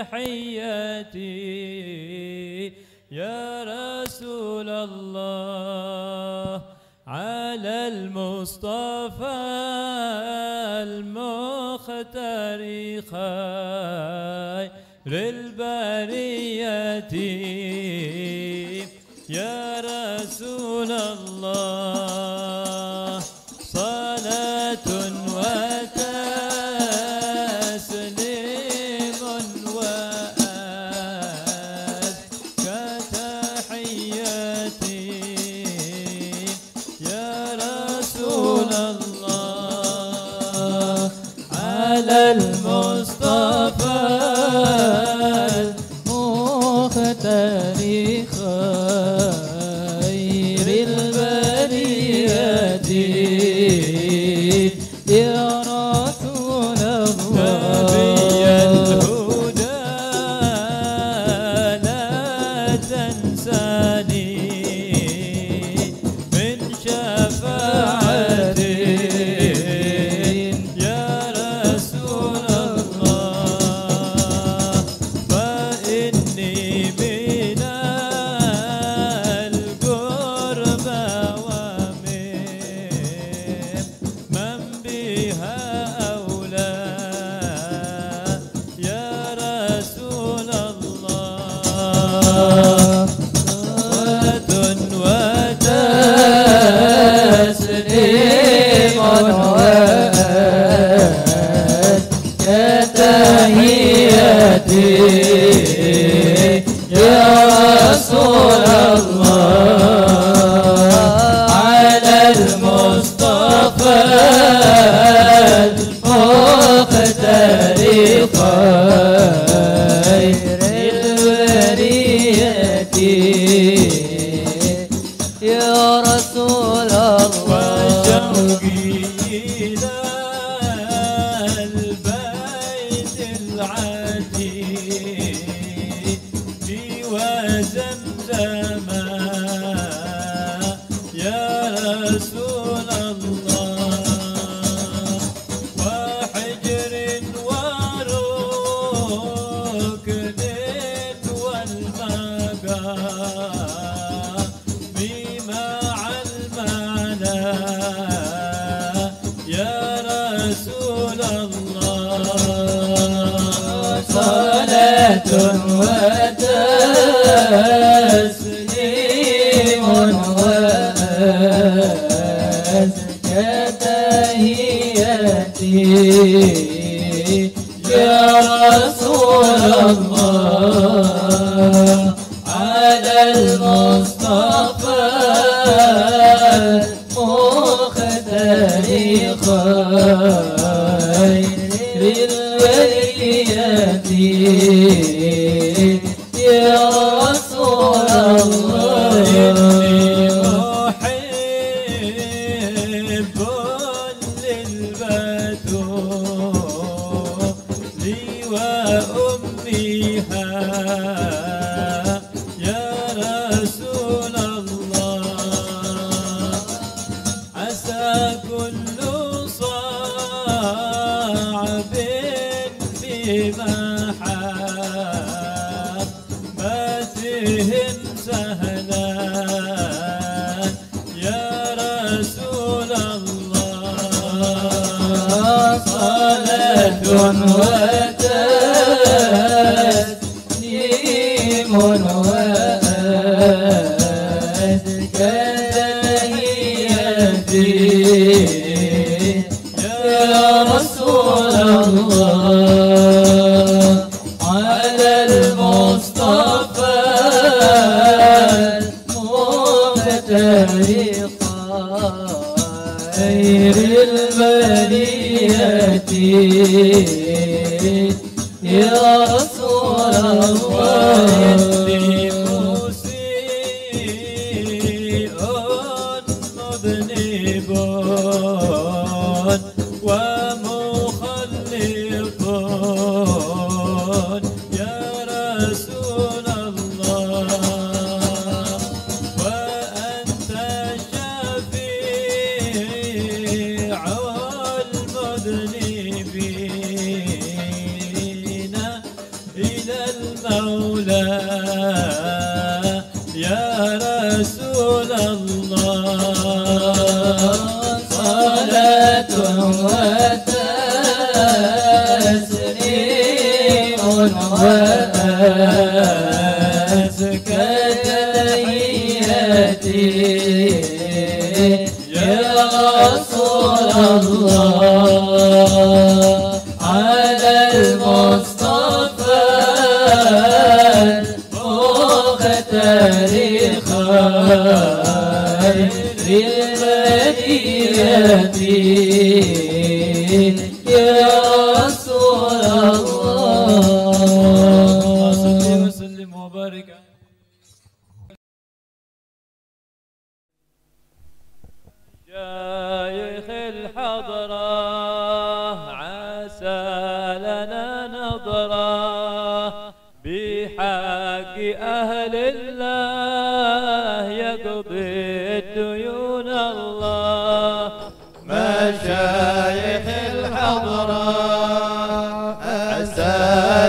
تحياتي يا رسول الله على المصطفى. المصطفى.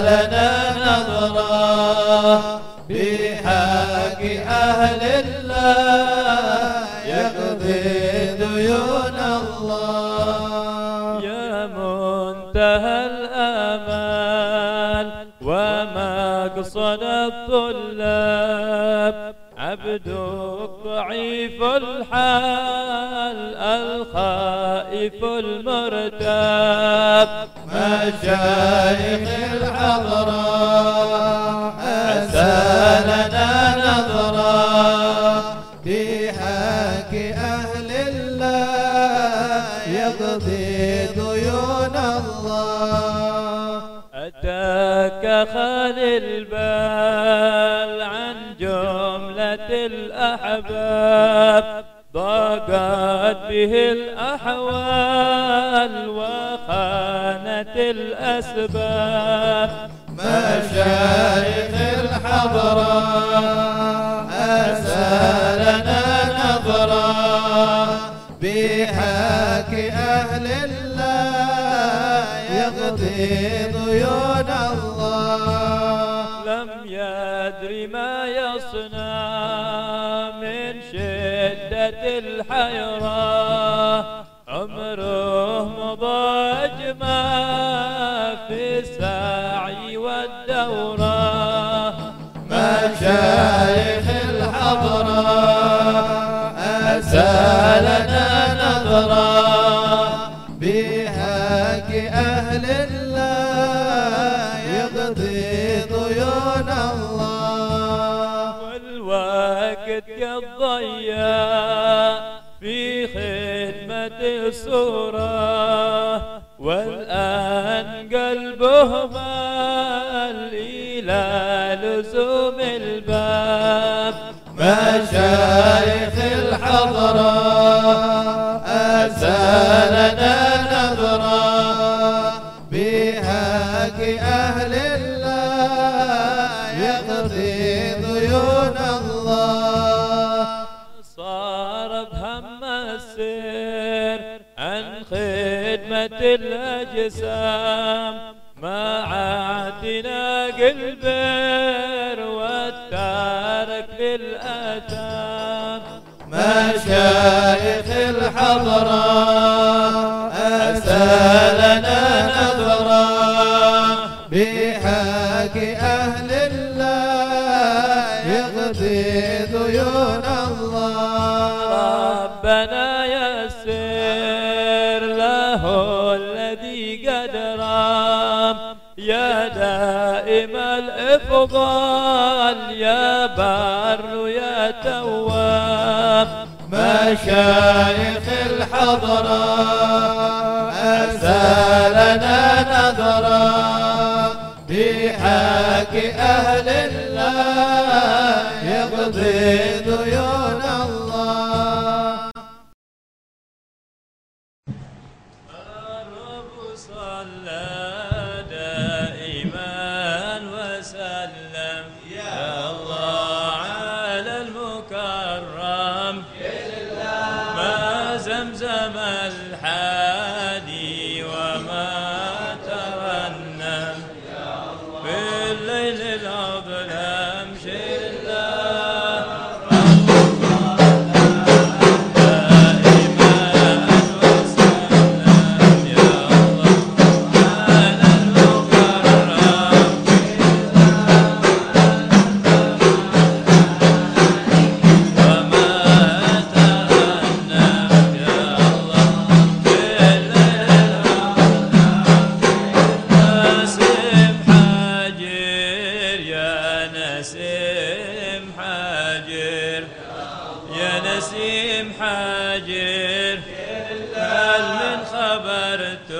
لنا نظرة بحق أهل الله يقضي ديون الله. يا منتهى الآمال ومقصد الطلاب. عبدك ضعيف الحال الخائف المرتاب. مشايخ الحضرة الأسباب. مشايخ الحضرة أسى لنا نظرة بحق أهل الله يقضي ديون الله. لم يدري ما يصنع من شدة الحيرة. عمره مشايخ الحضرة أسى لنا نظرة بحق أهل الله يقضي ديون الله. والوقت قد ضيع في خدمة الصورة والآن قلبه أسى لنا نظرة بحق أهل الله يقضي ديون الله. صار بهم السير عن خدمة الأجسام ما عادنا البر والتارك للأتام مشايخ الحضرة أسى لنا نظرة بحق أهل الله يقضي ديون الله. ربنا يسر له الذي قد رام يا دائم الإفضال يا بر مشايخ الحضرة. نسيم حاجر يا نسيم حاجر هل من خبرت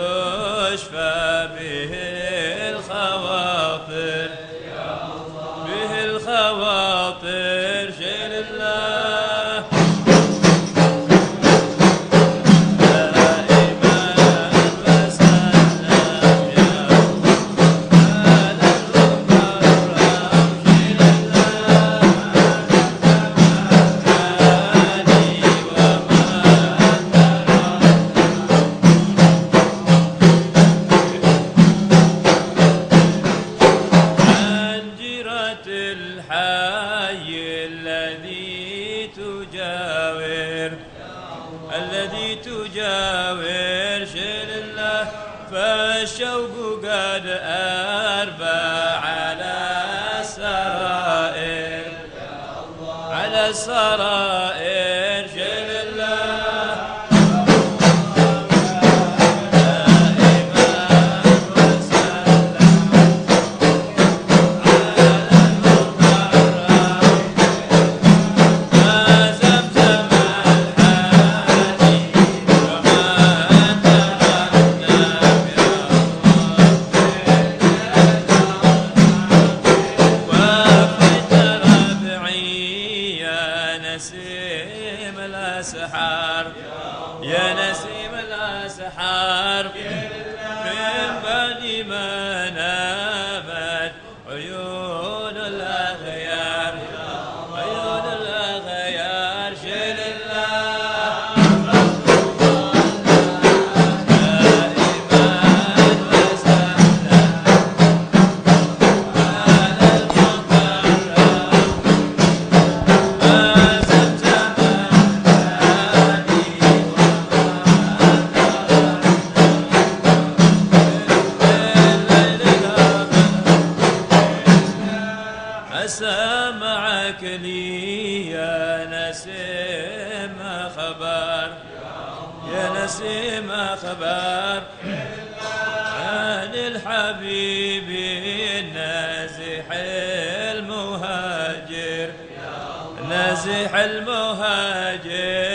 لي يا نسيم خبر. يا نسيم خبر. عن الحبيب النازح المهاجر. نازح المهاجر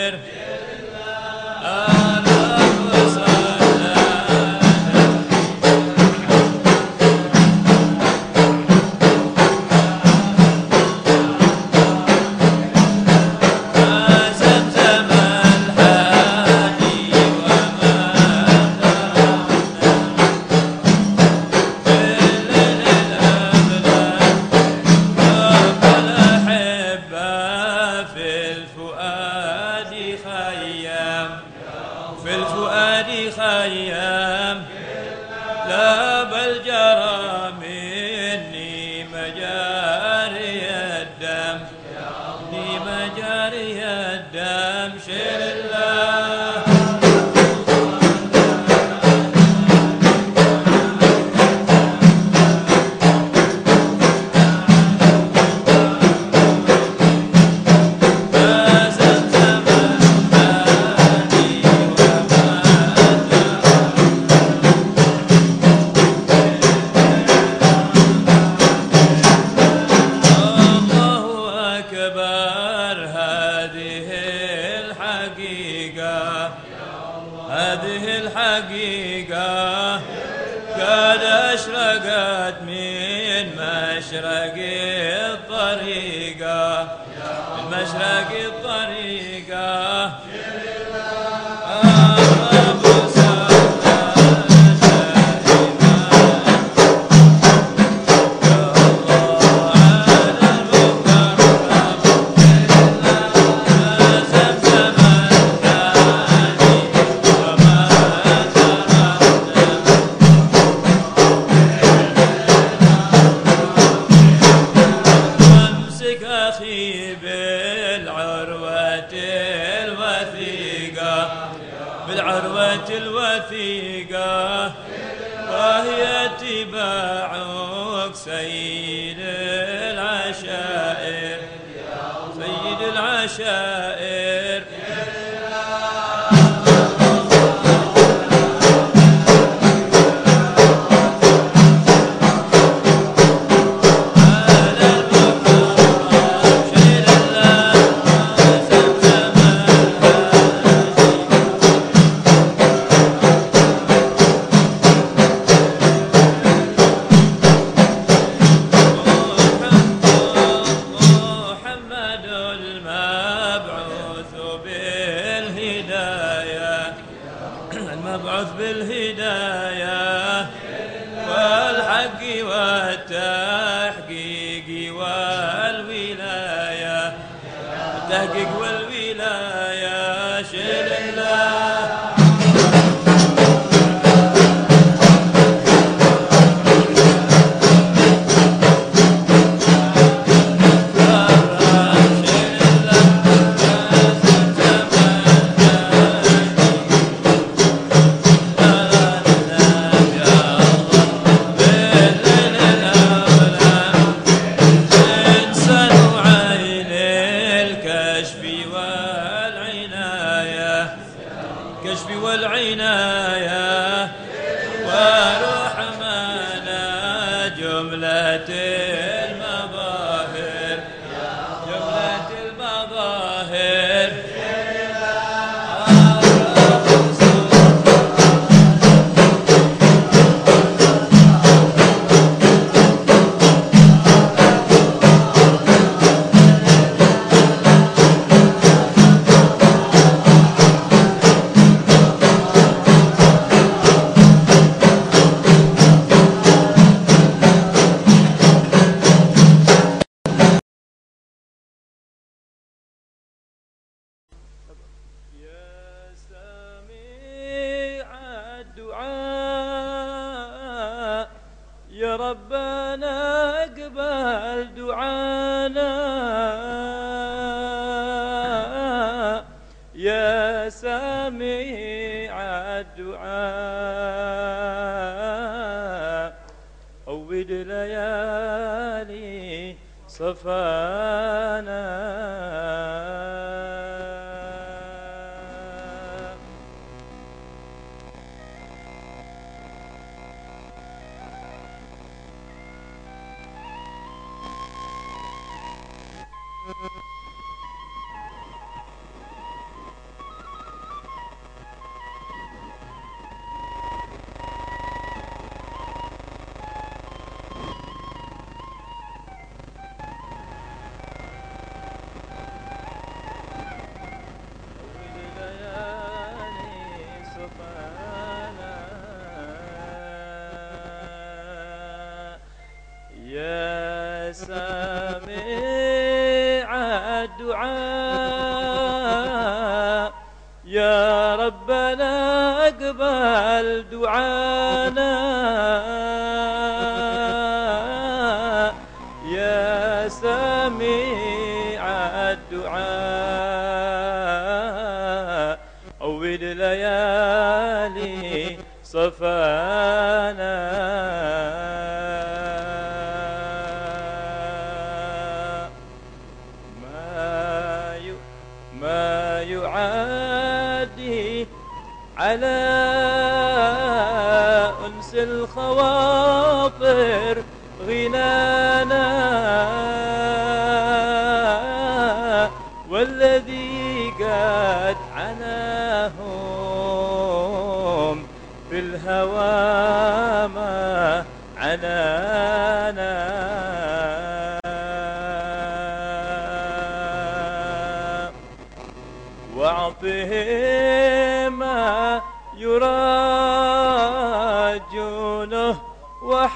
الخواطر غنانا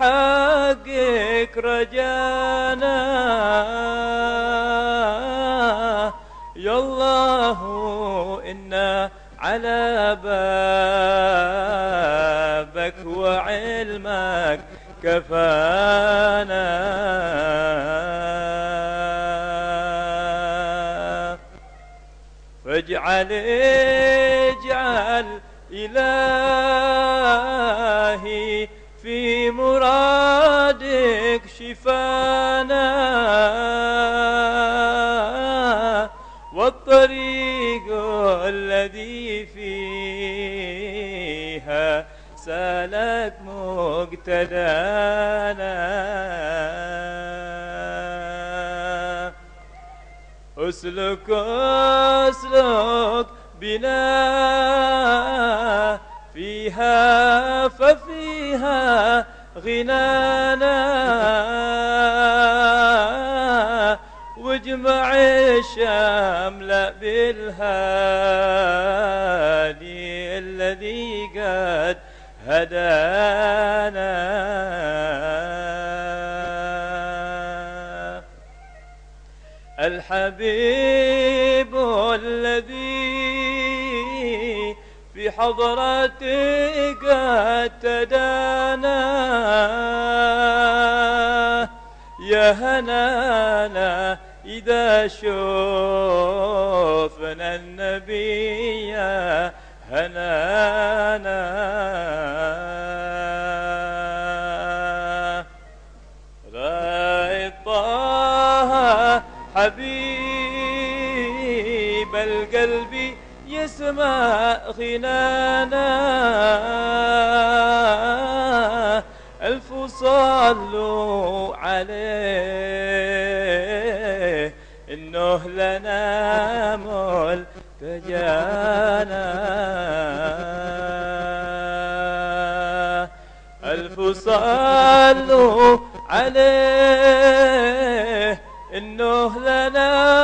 وحقق رجانا. يا الله إنا على بابك وعلمك كفانا. فاجعل سالك مقتدانا. أسلك أسلك بنا فيها ففيها غنانا. واجمع الشمل بالهادي هدانا الحبيب الذي في حضرتك قد تدانا يا هنانا إذا شوفنا النبي هنانا خلانا ألف صلوا عليه. إنه لنا ملتجانا. ألف صلوا عليه. إنه لنا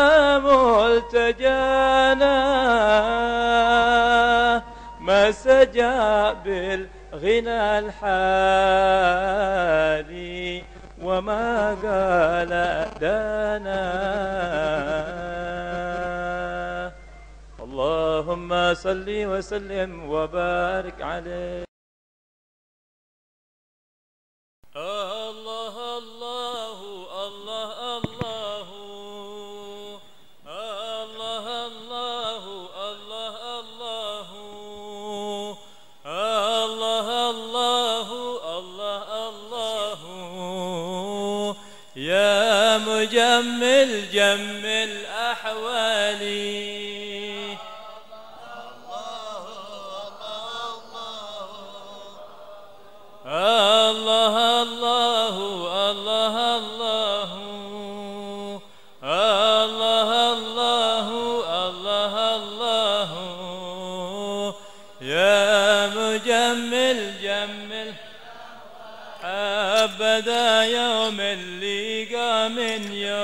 سجى بالغنى الحالي وما قال دانا. اللهم صل وسلم وبارك عليه. مجمل جمل أحوالي الله الله الله الله. الله الله الله الله. يا مجمل جمل. أبدا يوم اللقى من يوم.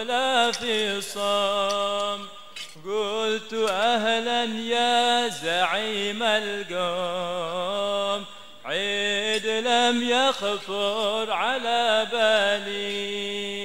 المحبوب لا في صوم قلت أهلا يا زعيم القوم. عيد لم يخطر على بالي.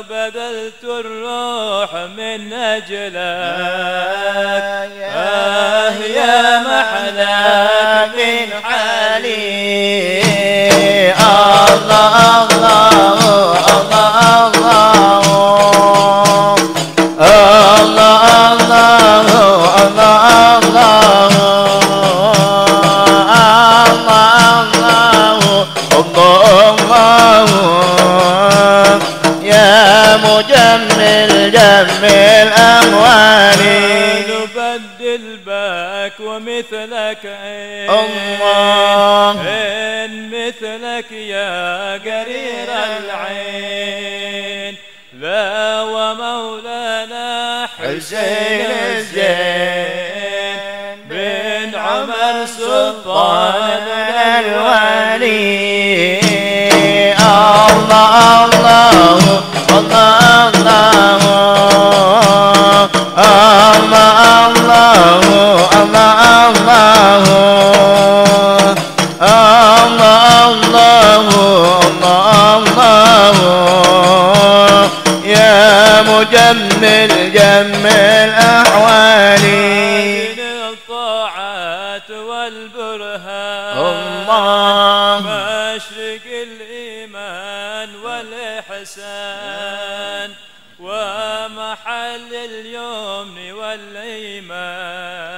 لو بذلت الروح من أجلك. آه يا محلاك مجمل جمل أموالي نبدل باك ومثلك عين الله إن مثلك يا قرير العين لا ومولانا حسين الزين بن عمر سلطان الوالي الله الله مجمل جمل والإيمان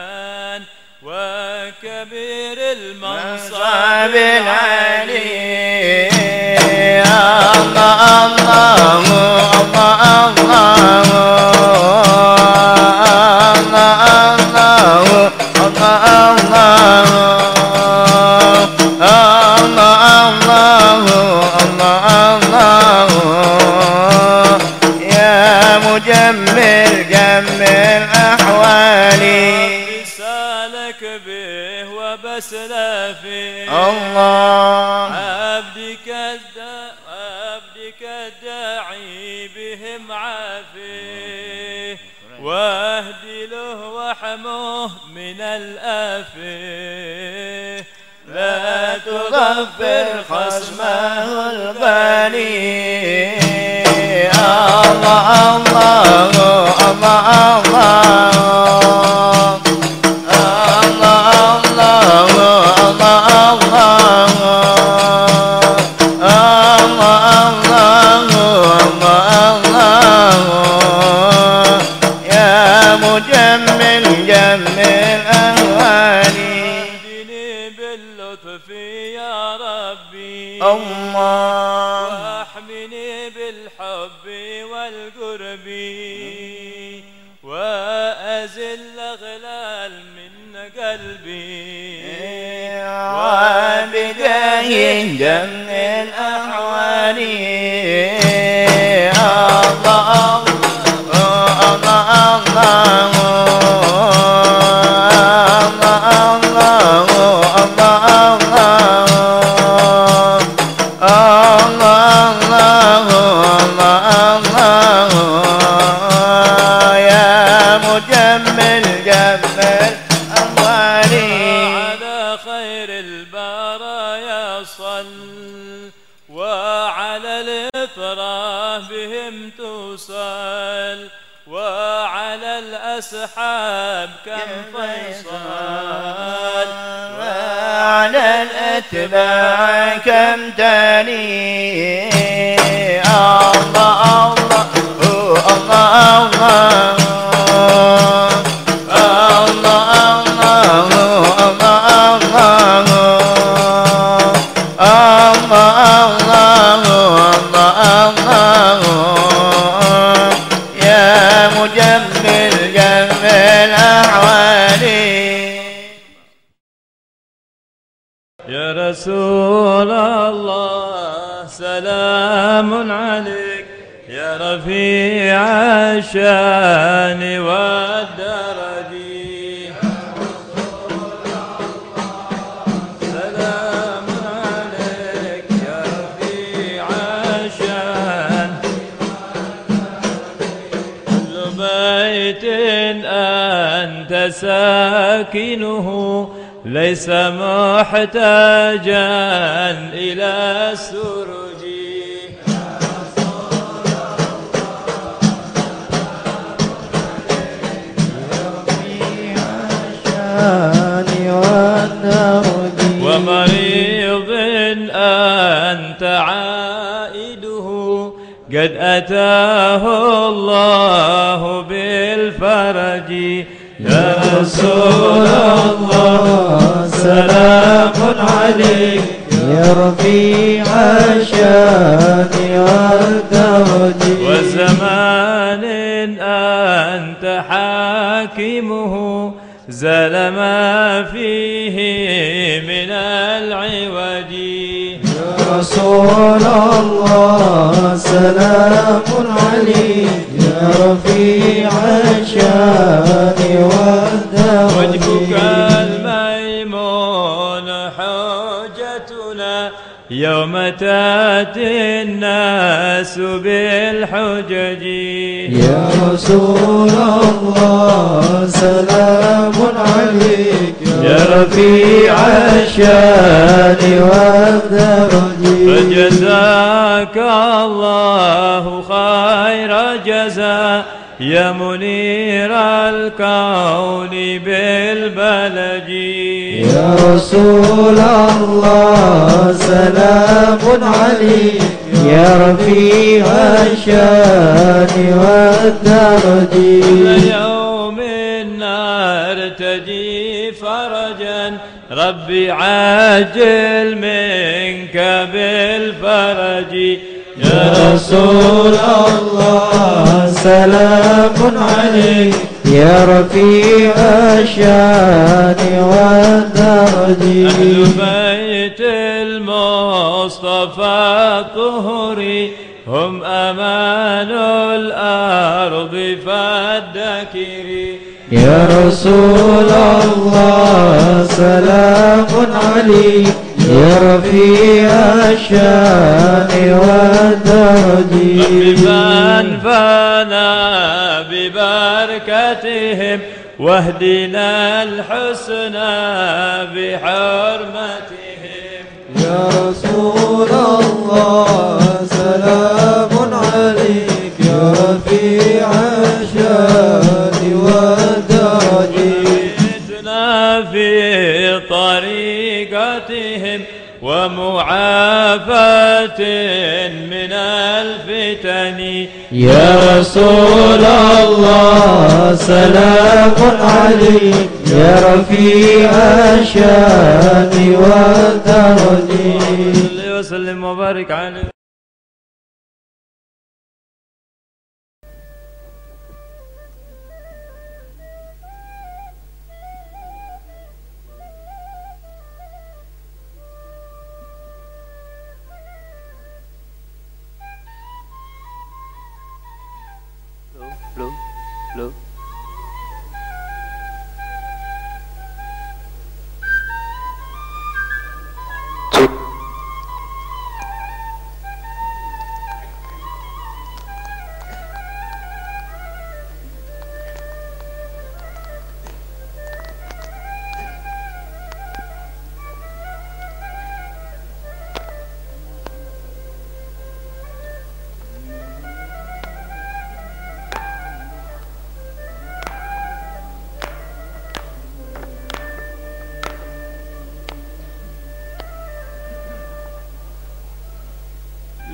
وكبير المنصب العلي الله الله الله الله الله يا وبسلا فيه الله. yeah. كم تاني الله الله الله الله يا رسول الله سلام عليك. يا رفيع الشأن والدرج بيت أنت ساكنه. ليس محتاجا إلى السرج. ومريض أنت عائده. قد أتاه الله بالفرج. يا رسول الله سلام عليك. يا رفيع الشان والدرج وزمان أنت حاكمه زال ما فيه من العوج. يا رسول الله سلام عليك. رفيع الشان والدرج يوم تأتي الناس الناس بالحجج. يا رسول الله سلام عليك. يا رفيع الشأن والدرج. فجزاك الله خير جزاء. يا منير الكون بالبلج يا رسول الله سلام عليك. يا رفيع الشأن والدرج. كل يوم نرتجي فرجا. ربي عجل منك بالفرج. رسول الله سلام عليك. يا رفيع الشأن والدرج. أهل بيت المصطفى الطهري هم أمان الأرض فالذكري يا رسول الله سلام عليك. يا رفيع الشان والدرج بمن فانا ببركتهم واهدنا الحسنى بحرمتهم. يا رسول الله سلام عليك. يا رفيع ومعافاة من الفتن. يا رسول الله سلام عليك. يا رفيع الشأن والدرج صل وسلم وبارك عليه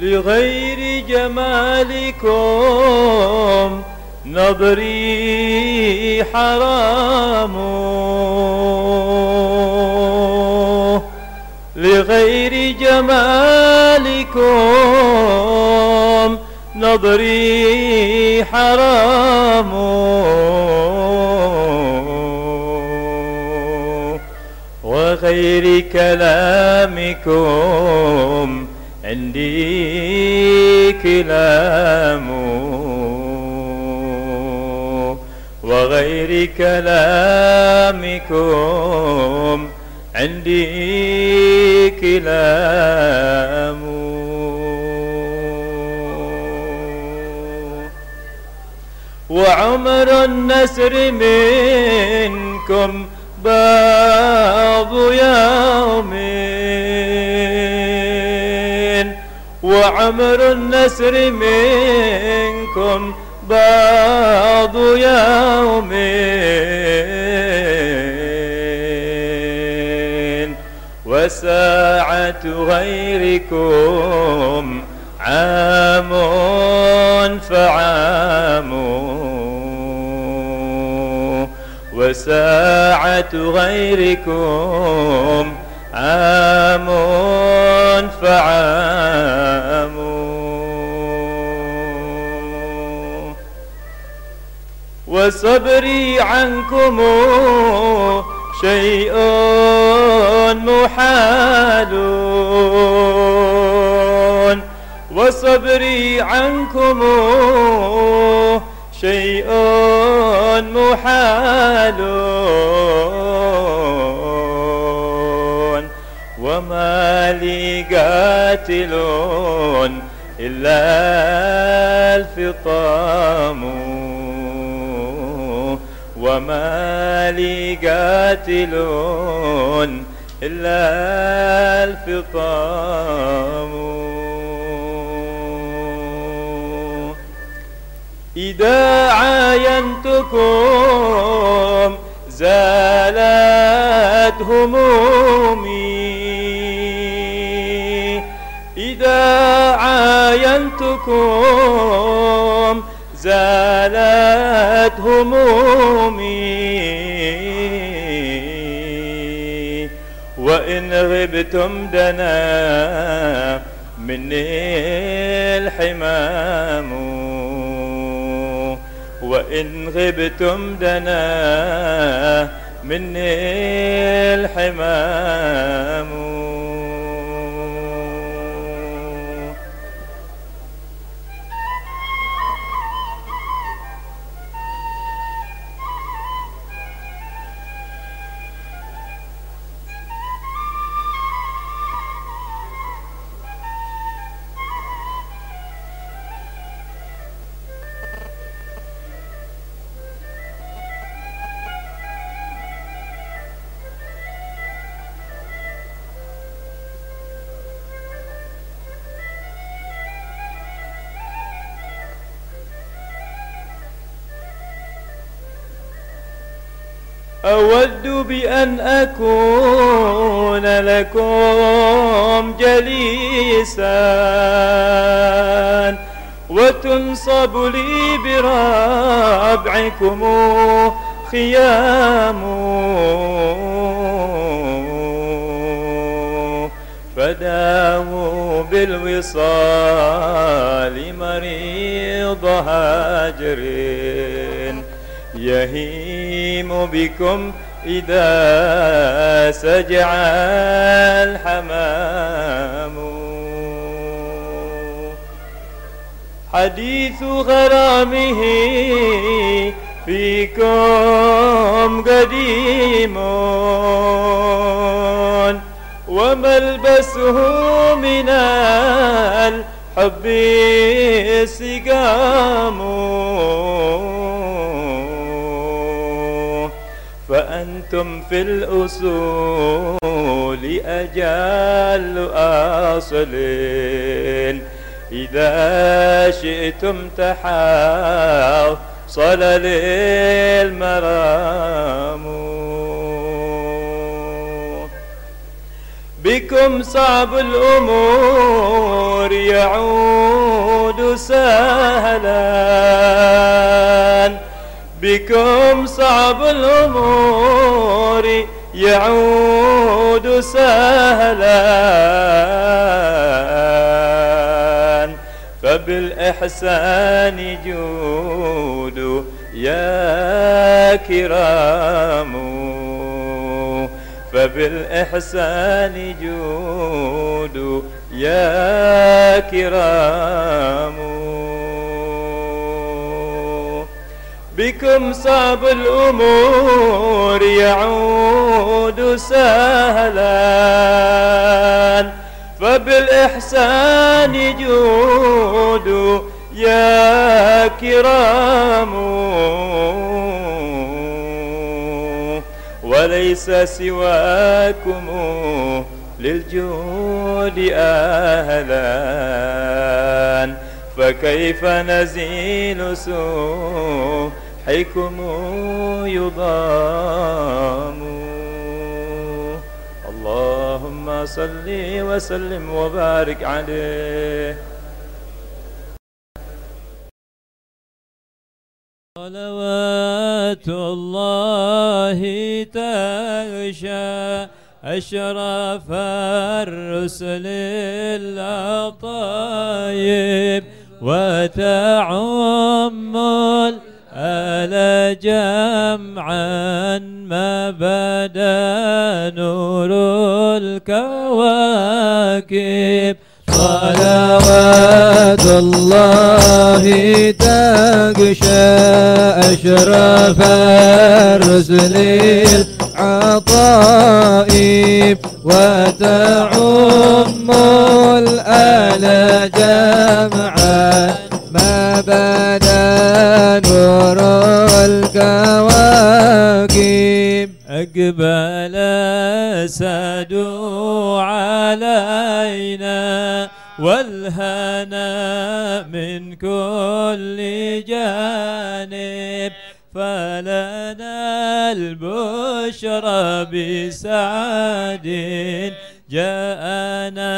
لغير جمالكم نظري حرام. لغير جمالكم نظري حرام. وغير كلامكم عندي كلام وغير كلامكم. عندي كلام. وعمر النسر منكم باب يوم. وعمر النسر منكم بعض يوم وساعة غيركم عام فعام. وساعة غيركم عام فعام وصبري عنكم شيء محال. وصبري عنكم شيء محال. وما لي قاتل إلا الفطام. وما لي قاتل إلا الفطام. إذا عاينتكم زالت همومي. إذا عاينتكم زالت همومي وإن غبتم دنا مني الحمام. وإن غبتم دنا مني الحمام. أكون لكم جليسا وتنصب لي بربعكم خيام. فداووا بالوصال مريض هاجر يهيم بكم إذا سجع الحمام. حديث غرامه فيكم قديم. وملبسه من الحب سقام فأنتم في الأصول أجل أصل إذا شئتم تحاصل للمرام. بكم صعب الأمور يعود سهلا. بكم صعب الأمور يعود سهلا. فبالإحسان جود يا كرام. فبالإحسان جود يا كرام. بكم صعب الأمور يعود سهلا. فبالإحسان جود يا كرام. وليس سواكم للجود أهلا. فكيف نزيل سوحكم يضام. اللهم صل وسلم وبارك عليه. صلوات الله تغشى أشرف الرسل الأطايب وتعم جمعا ما بدا نور الكواكب. صلوات الله تغشى أشرف الرسل العطاء وتعم الآل جمعا ما بدا أقبل أسد علينا والهنا من كل جانب فلنا البشرى بسعد. جاءنا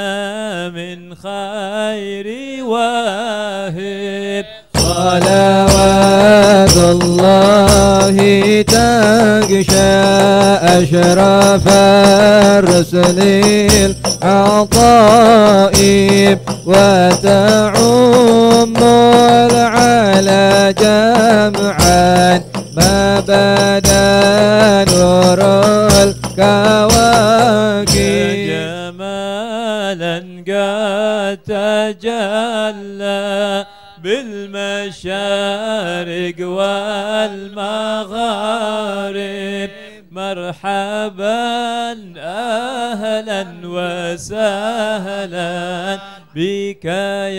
من خير واهب. صلوات الله تغشى أشرف الرسل العطائب وتعم العلا جمعا ما بدا نور الكواكب. جمالا قد تجلى بالمشارق والمغارب. مرحبا أهلا وسهلا بك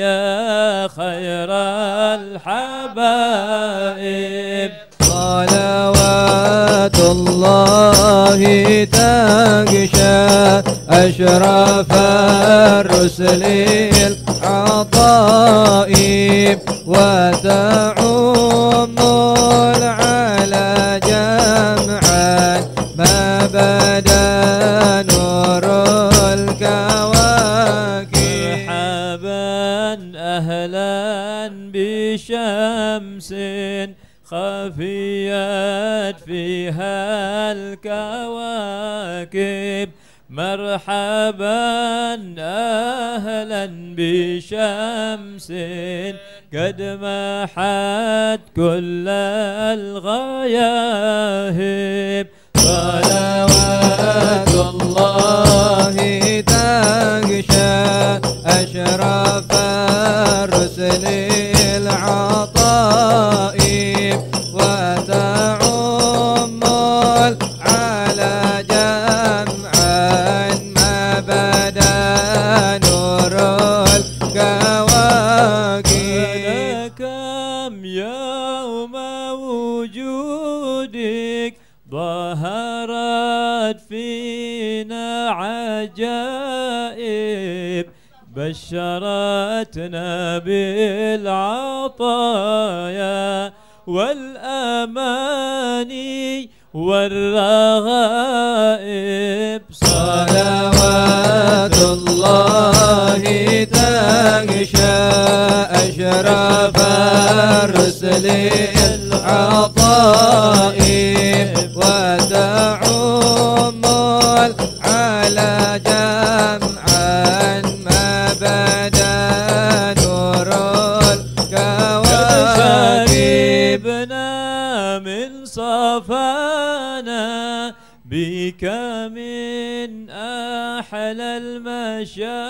يا خير الحبائب. صلوات الله تغشى أشرف الرسل. العطائب وتعم العلا جمعا ما بدا نور الكواكب. مرحبا أهلا بشمس خفيت فيها الكواكب. مرحبا أهلا بشمس. قد محت كل الغياهب. صلوات الله تغشى أشرف الرسل العطائب. وتعم بشرتنا بالعطايا والأماني والرغائب. صلوات الله تغشى أشرف الرسل العطائب بك من أحلى المشارب.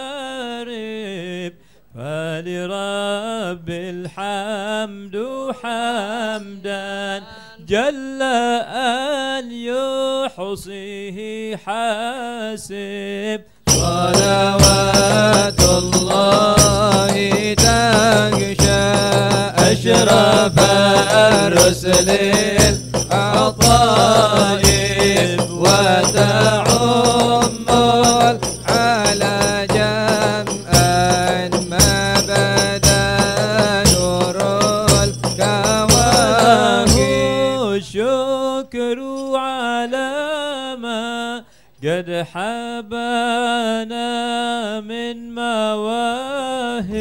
فلرب الحمد حمدا جل أن يحصيه حاسب. صلوات الله تغشى أشرف الرسل العطائب حبانا من مواهب.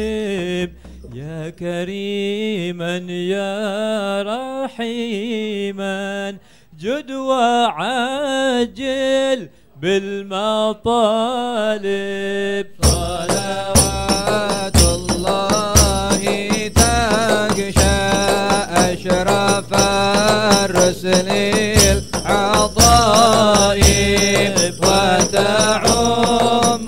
يا كريما يا رحيما جد وعاجل بالمطالب. صلوات الله تغشى أشرف الرسل. العطائب وتعم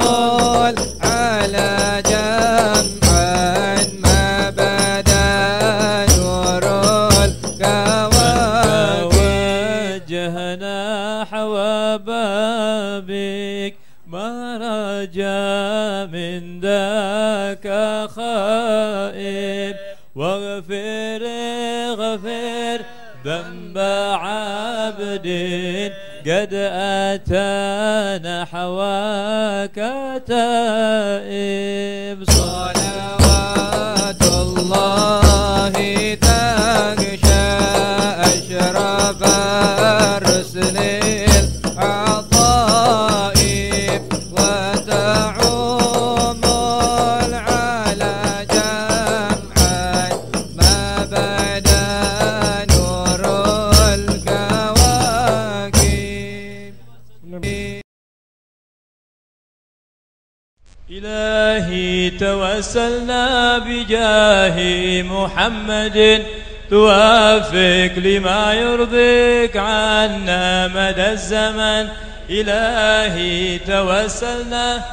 قد أتانا حواك تائب. إلهي توسلنا بجاه محمد. توافق لما يرضيك عنا مدى الزمن. إلهي توسلنا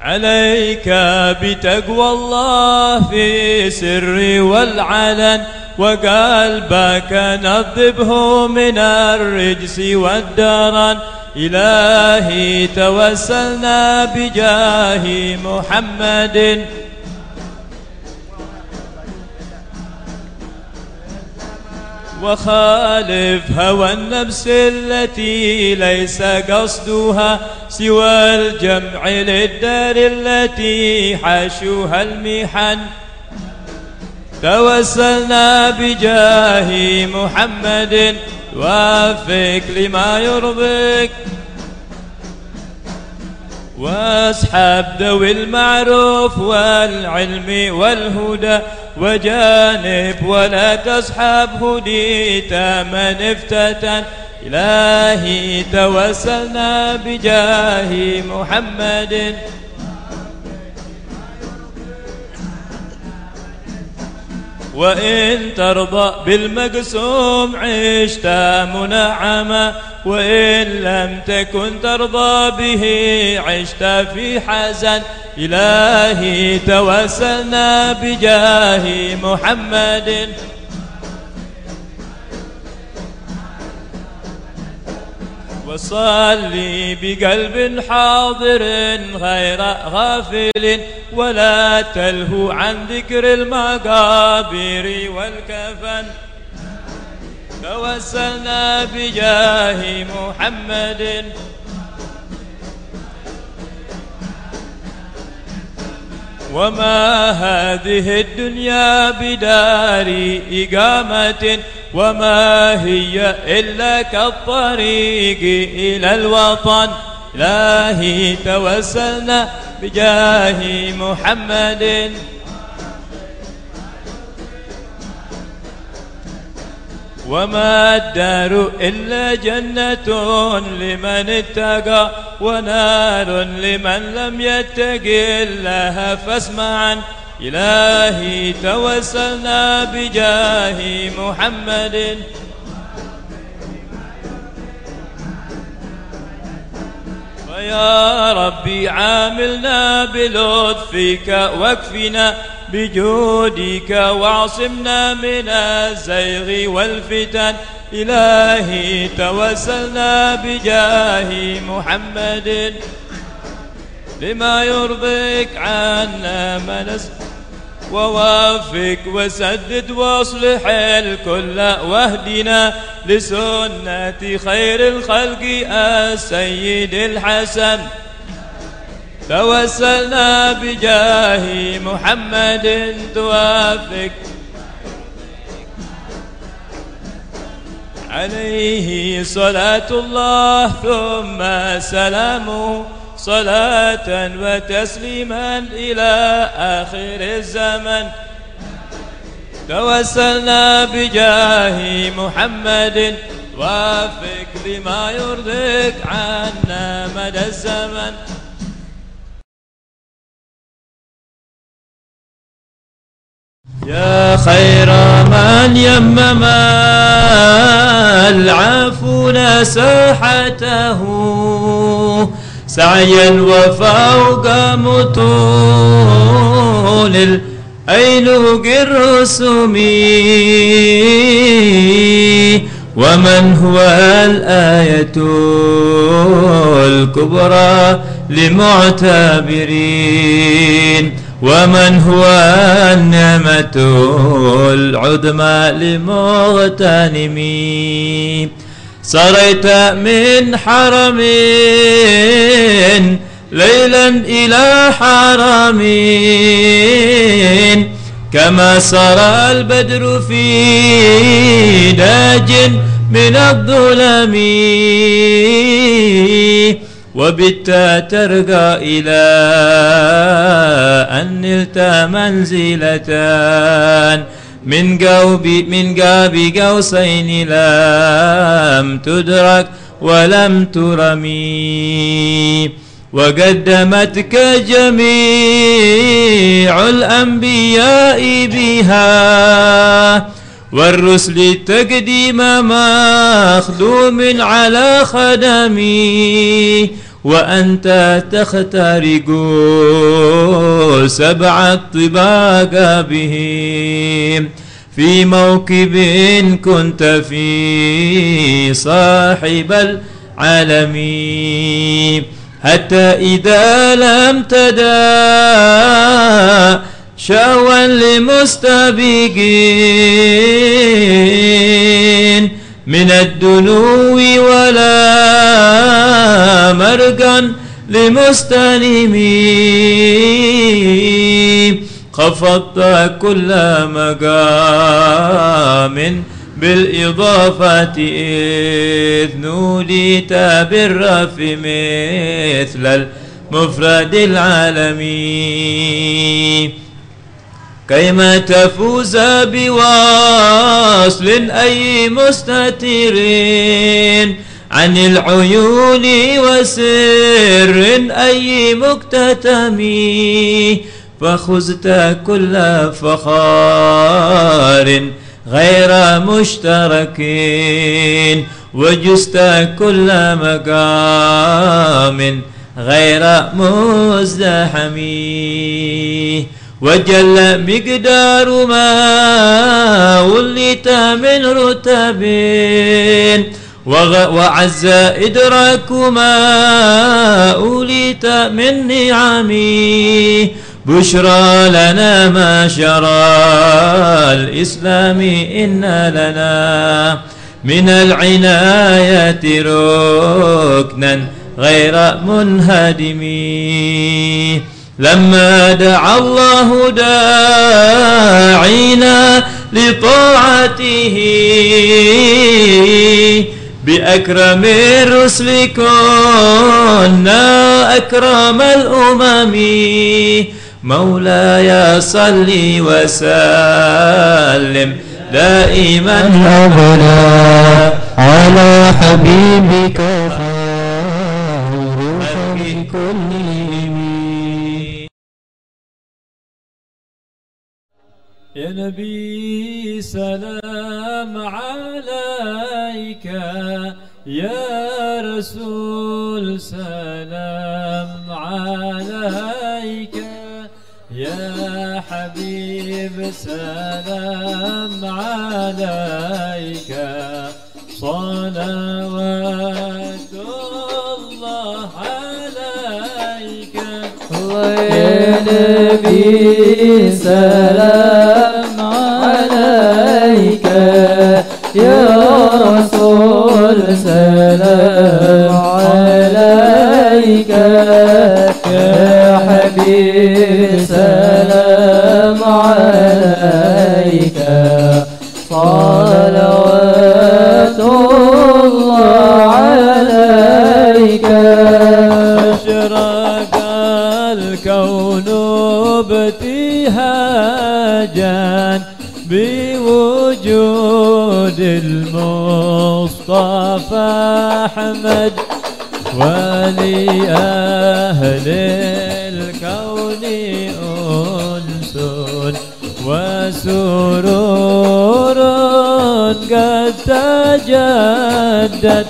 عليك بتقوى الله في سر والعلن. وقلبك نظبه من الرجس والدرن إلهي توسلنا بجاه محمد. وخالف هوى النفس التي ليس قصدها سوى الجمع للدار التي حاشوها المحن. توسلنا بجاه محمد وافق لما يرضيك. واسحب ذوي المعروف والعلم والهدى وجانب ولا تسحب هديت من افتتن. إلهي توسلنا بجاه محمد. وإن ترضى بالمقسوم عشت منعما وإن لم تكن ترضى به عشت في حزن. إلهي توسلنا بجاه محمد. وصلي بقلب حاضر غير غافل ولا تلهو عن ذكر المقابر والكفن. توسلنا بجاه محمد. وما هذه الدنيا بدار إقامة وما هي إلا كالطريق إلى الوطن. إلهي توسلنا بجاه محمد. وما الدار إلا جنة لمن اتقى ونار لمن لم يتق الله فاسمعا. إلهي توسلنا بجاه محمد. ويا ربي عاملنا بلطفك واكفنا بجودك واعصمنا من الزيغ والفتن. إلهي توسلنا بجاه محمد. لما يرضيك عنا ما نسأل ووافق وسدد واصلح الكل واهدنا لسنة خير الخلق السيد الحسن. توسلنا بجاه محمد توافق. عليه صلاة الله ثم سلامه. صلاة وتسليما إلى آخر الزمن. توسلنا بجاه محمد وافق لما يرضيك عنا مدى الزمن. يا خير من يمم العفو ساحته سعيا وفوق مطول الأيلوق الرسم ومن هو الآية الكبرى لمعتبرين؟ ومن هو النعمة العظمى لمغتنمين سريت من حرم ليلا إلى حرمين كما سرى البدر في داج من الظلم. وبت ترقى إلى أن نلت منزلتان. من قوب من قاب قوسين لم تدرك ولم ترمي. وقدمتك جميع الأنبياء بها والرسل تقديم مخدوم على خدمي. وأنت تخترق سبع الطباق بهم في موكب كنت في صاحب العالم. حتى إذا لم تدع شاوا لمستبقين. من الدنو ولا مرقا لمستلمين خفضت كل مقام بالإضافة إذ نوديت بالرف مثل المفرد العالمي. كيما تفوز بواصل أي مستترين عن العيون وسر أي مكتتم فخزت كل فخار غير مشترك وجست كل مقام غير مزدحم وجل مقدار ما وليت من رتب. وعز إدراك ما أوليت من نعمي بشرى لنا ما شرى الإسلام إن لنا من العناية ركنا غير منهدم. لما دعا الله داعينا لطاعته بأكرم الرسل كنا أكرم الأمم. مولاي صل وسلم دائما أبدا على حبيبك. نبي سلام عليك. يا رسول سلام عليك. يا حبيب سلام عليك. صلوات يا نبي سلام عليك يا رسول سلام عليك يا حبيب سلام عليك ابتهاجا بوجود المصطفى أحمد ولأهل الكون أنس وسرور قد تجدد.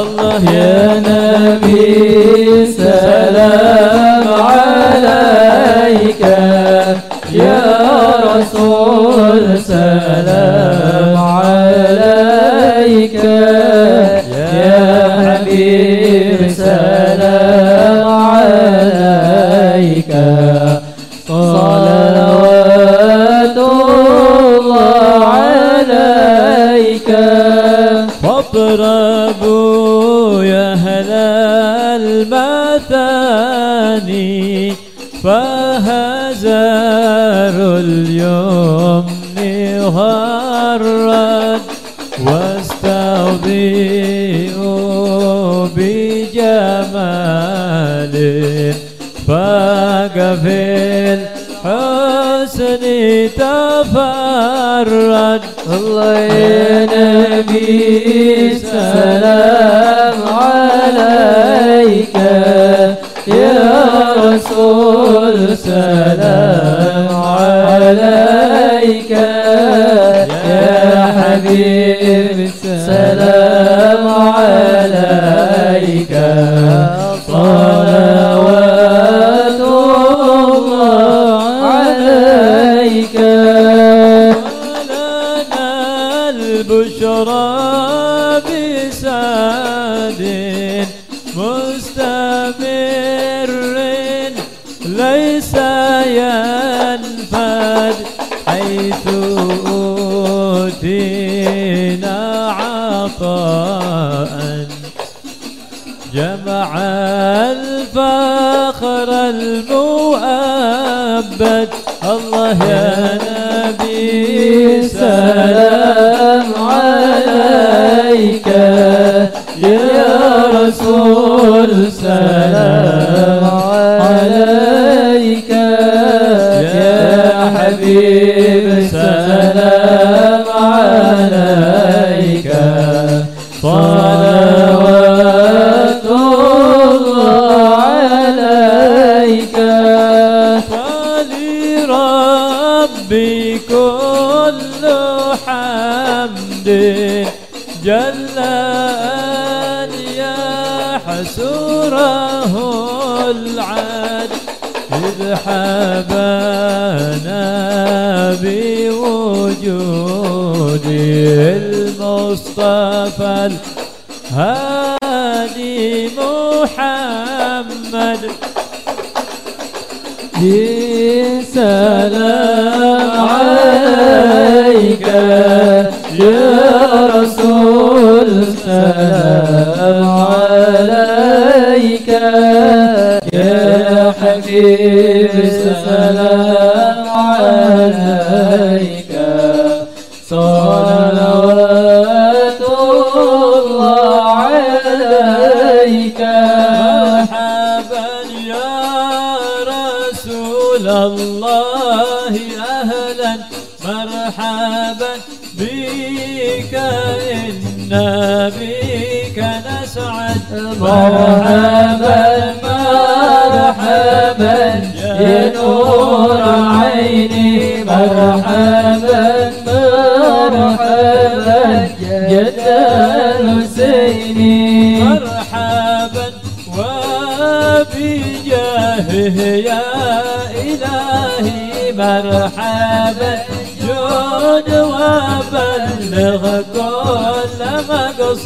الله يا نبي سلام عليك. سلام عليك. يا حبيب سلام عليك. صلوات الله عليك. واضربوا يا أهل المثاني فهزار اليوم غرد واستضيئوا بجمال فاق الحسن تفرد. الله يا نبي سلام عليك. يا رسول سلام سلام عليك. الفخر المؤبد. الله يا نبي حبانا بوجود المصطفى الهادي محمد. سلام.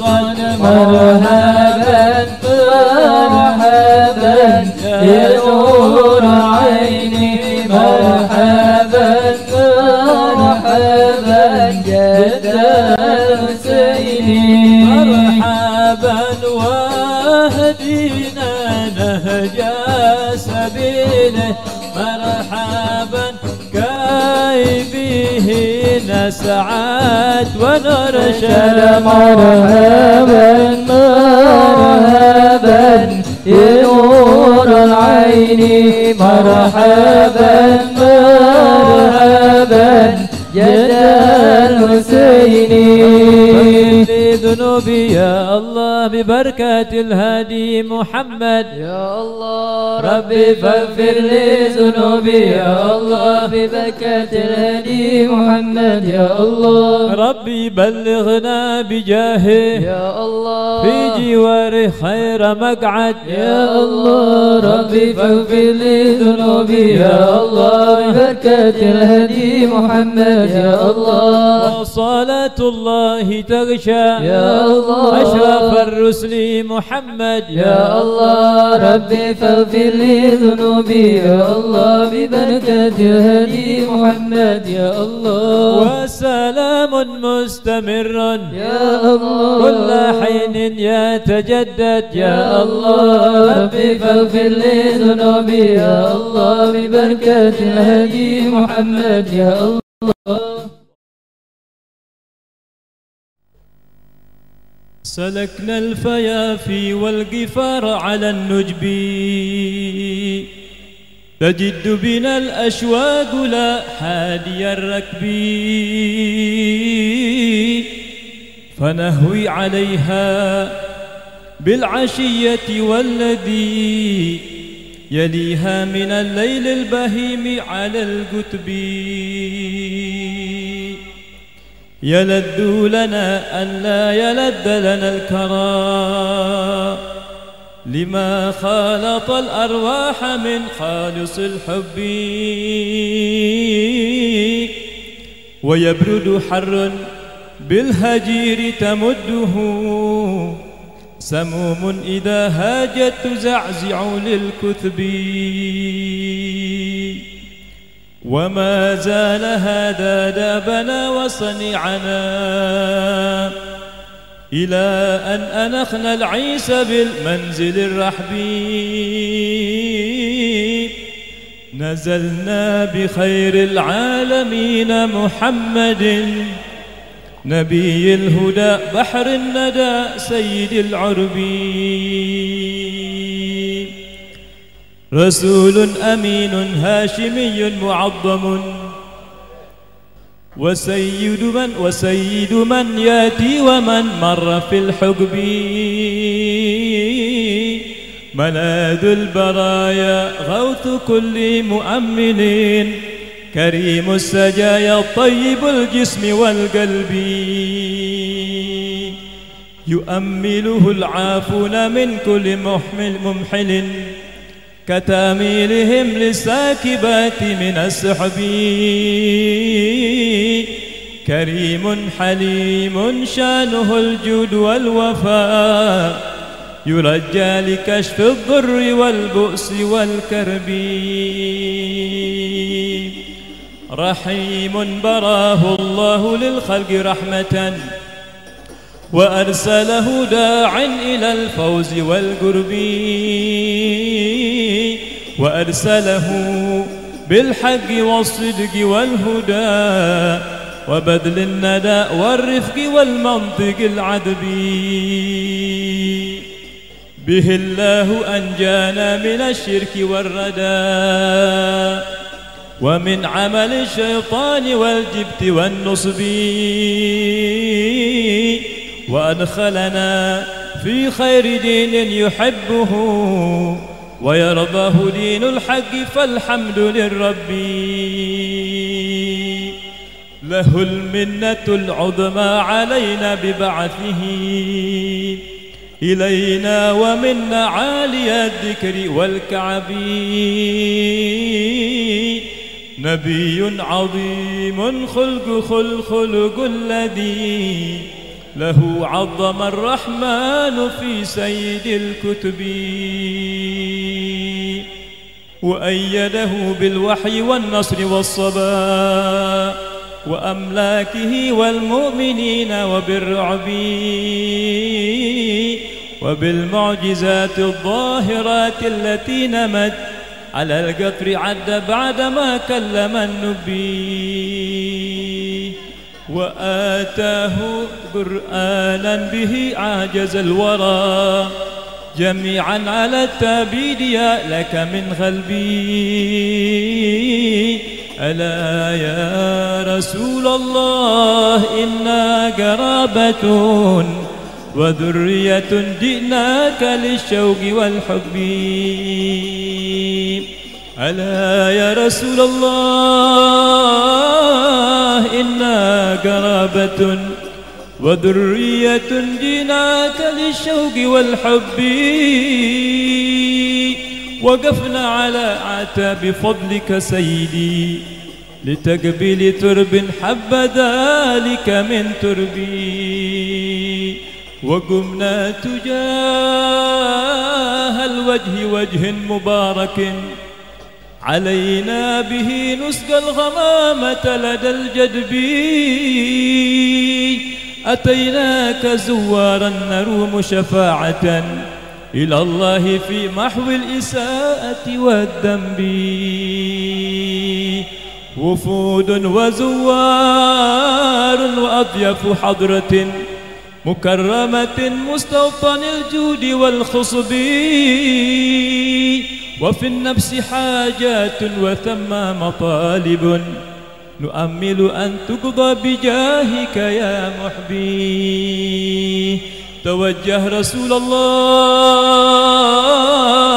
مرحبا مرحبا يا نسعد ونرشد مرحبا مرحبا يا نور العين مرحبا مرحبا جد الحسيني ذنوبي يا الله ببركة الهادي محمد. يا الله ربي فاغفر لي ذنوبي يا الله. ببركة الهدي محمد يا الله. ربي بلغنا بجاهه يا الله. في جواره خير مقعد. يا الله ربي فاغفر لي ذنوبي يا الله. ببركة الهدي محمد يا الله. وصلاة الله تغشى. يا الله. أشرف الرسل محمد. يا الله ربي فاغفر لي ذنوبي. يا الله ببركة الهدي محمد. يا الله. وسلام مستمر. يا الله. كل حين يتجدد. يا الله ربي فاغفر لي ذنوبي. يا الله ببركة الهدي محمد. يا الله. سلكنا الفيافي والقفار على النجب. تجد بنا الأشواق لا حادي الركب. فنهوي عليها بالعشية والذي يليها من الليل البهيم على القتب يلذ لنا أن لا يلد لنا الكرى. لما خالط الأرواح من خالص الحب. ويبرد حر بالهجير تمده. سموم إذا هاجت تزعزع للكثب. وما زال هذا دابنا وصنيعنا إلى أن أنخنا العيس بالمنزل الرحبي نزلنا بخير العالمين محمد نبي الهدى بحر الندى سيد العربي رسول أمين هاشمي معظم. وسيد من وسيد من ياتي ومن مر في الحقب. ملاذ البرايا غوث كل مؤمن. كريم السجايا طيب الجسم والقلب. يؤمله العافون من كل محمل ممحل. كتاميلهم للساكبات من السحب. كريم حليم شانه الجود والوفاء. يرجى لكشف الضر والبؤس والكرب. رحيم براه الله للخلق رحمة. وأرسله داع إلى الفوز والقرب وأرسله بالحق والصدق والهدى. وبذل الندى والرفق والمنطق العذبي به الله أنجانا من الشرك والردى. ومن عمل الشيطان والجبت والنصب. وأدخلنا في خير دين يحبه ويرضاه دين الحق فالحمد للرب. له المنة العظمى علينا ببعثه. إلينا ومنا عالي الذكر والكعب. نبي عظيم خلق خل خلق الذي له عظم الرحمن في سيد الكتب. وأيده بالوحي والنصر والصبا وأملاكه والمؤمنين وبالرعب وبالمعجزات الظاهرات التي نمت على القطر عد بعدما كلم النبي. وآتاه قرآنا به عاجز الورى. جميعا على التابيد يا لك من قلبي ألا يا رسول الله إنا قرابة وذرية جئناك للشوق والحب. ألا يا رسول الله إنا قرابة وذرية جئناك للشوق والحب. وقفنا على عتاب فضلك سيدي لتقبل ترب حب ذلك من تربي. وقمنا تجاه الوجه وجه مبارك. علينا به نسقى الغمامة لدى الجدب. أتيناك زوارا نروم شفاعة إلى الله في محو الإساءة والذنب. وفود وزوار وأضيف حضرة مكرمة مستوطن الجود والخصب. وفي النفس حاجات وثم مطالب. نؤمل أن تقضى بجاهك يا محبي. توجه رسول الله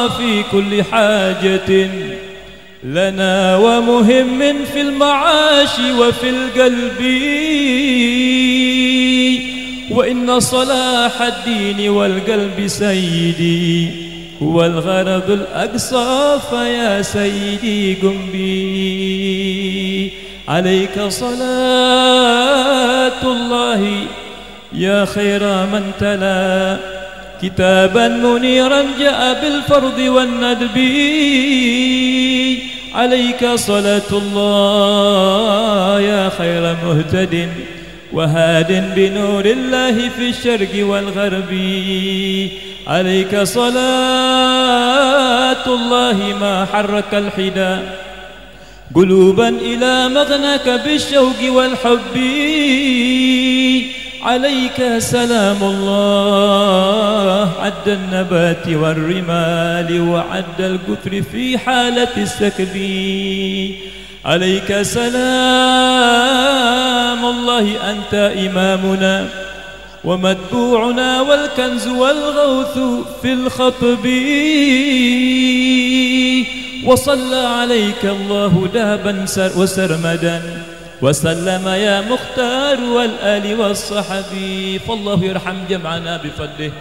في كل حاجة لنا ومهم في المعاش وفي القلب. وإن صلاح الدين والقلب سيدي. هو الغرض الأقصى فيا سيدي قم بي عليك صلاة الله يا خير من تلا. كتابا منيرا جاء بالفرض والندب. عليك صلاة الله يا خير مهتد. وهاد بنور الله في الشرق والغرب. عليك صلاة الله ما حرك الحدى قلوبا إلى مغناك بالشوق والحب. عليك سلام الله. عد النبات والرمال وعد الكثر في حالة السكب. عليك سلام الله أنت إمامنا ومتبوعنا والكنز والغوث في الخطب. وصلى عليك الله دابا وسرمدا. وسلم يا مختار والآل والصحب فالله يرحم جمعنا بفضله.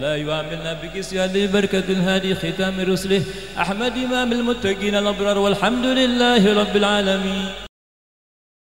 لا يعاملنا بكسيان لبركة الهادي ختام رسله. أحمد إمام المتقين الأبرار والحمد لله رب العالمين.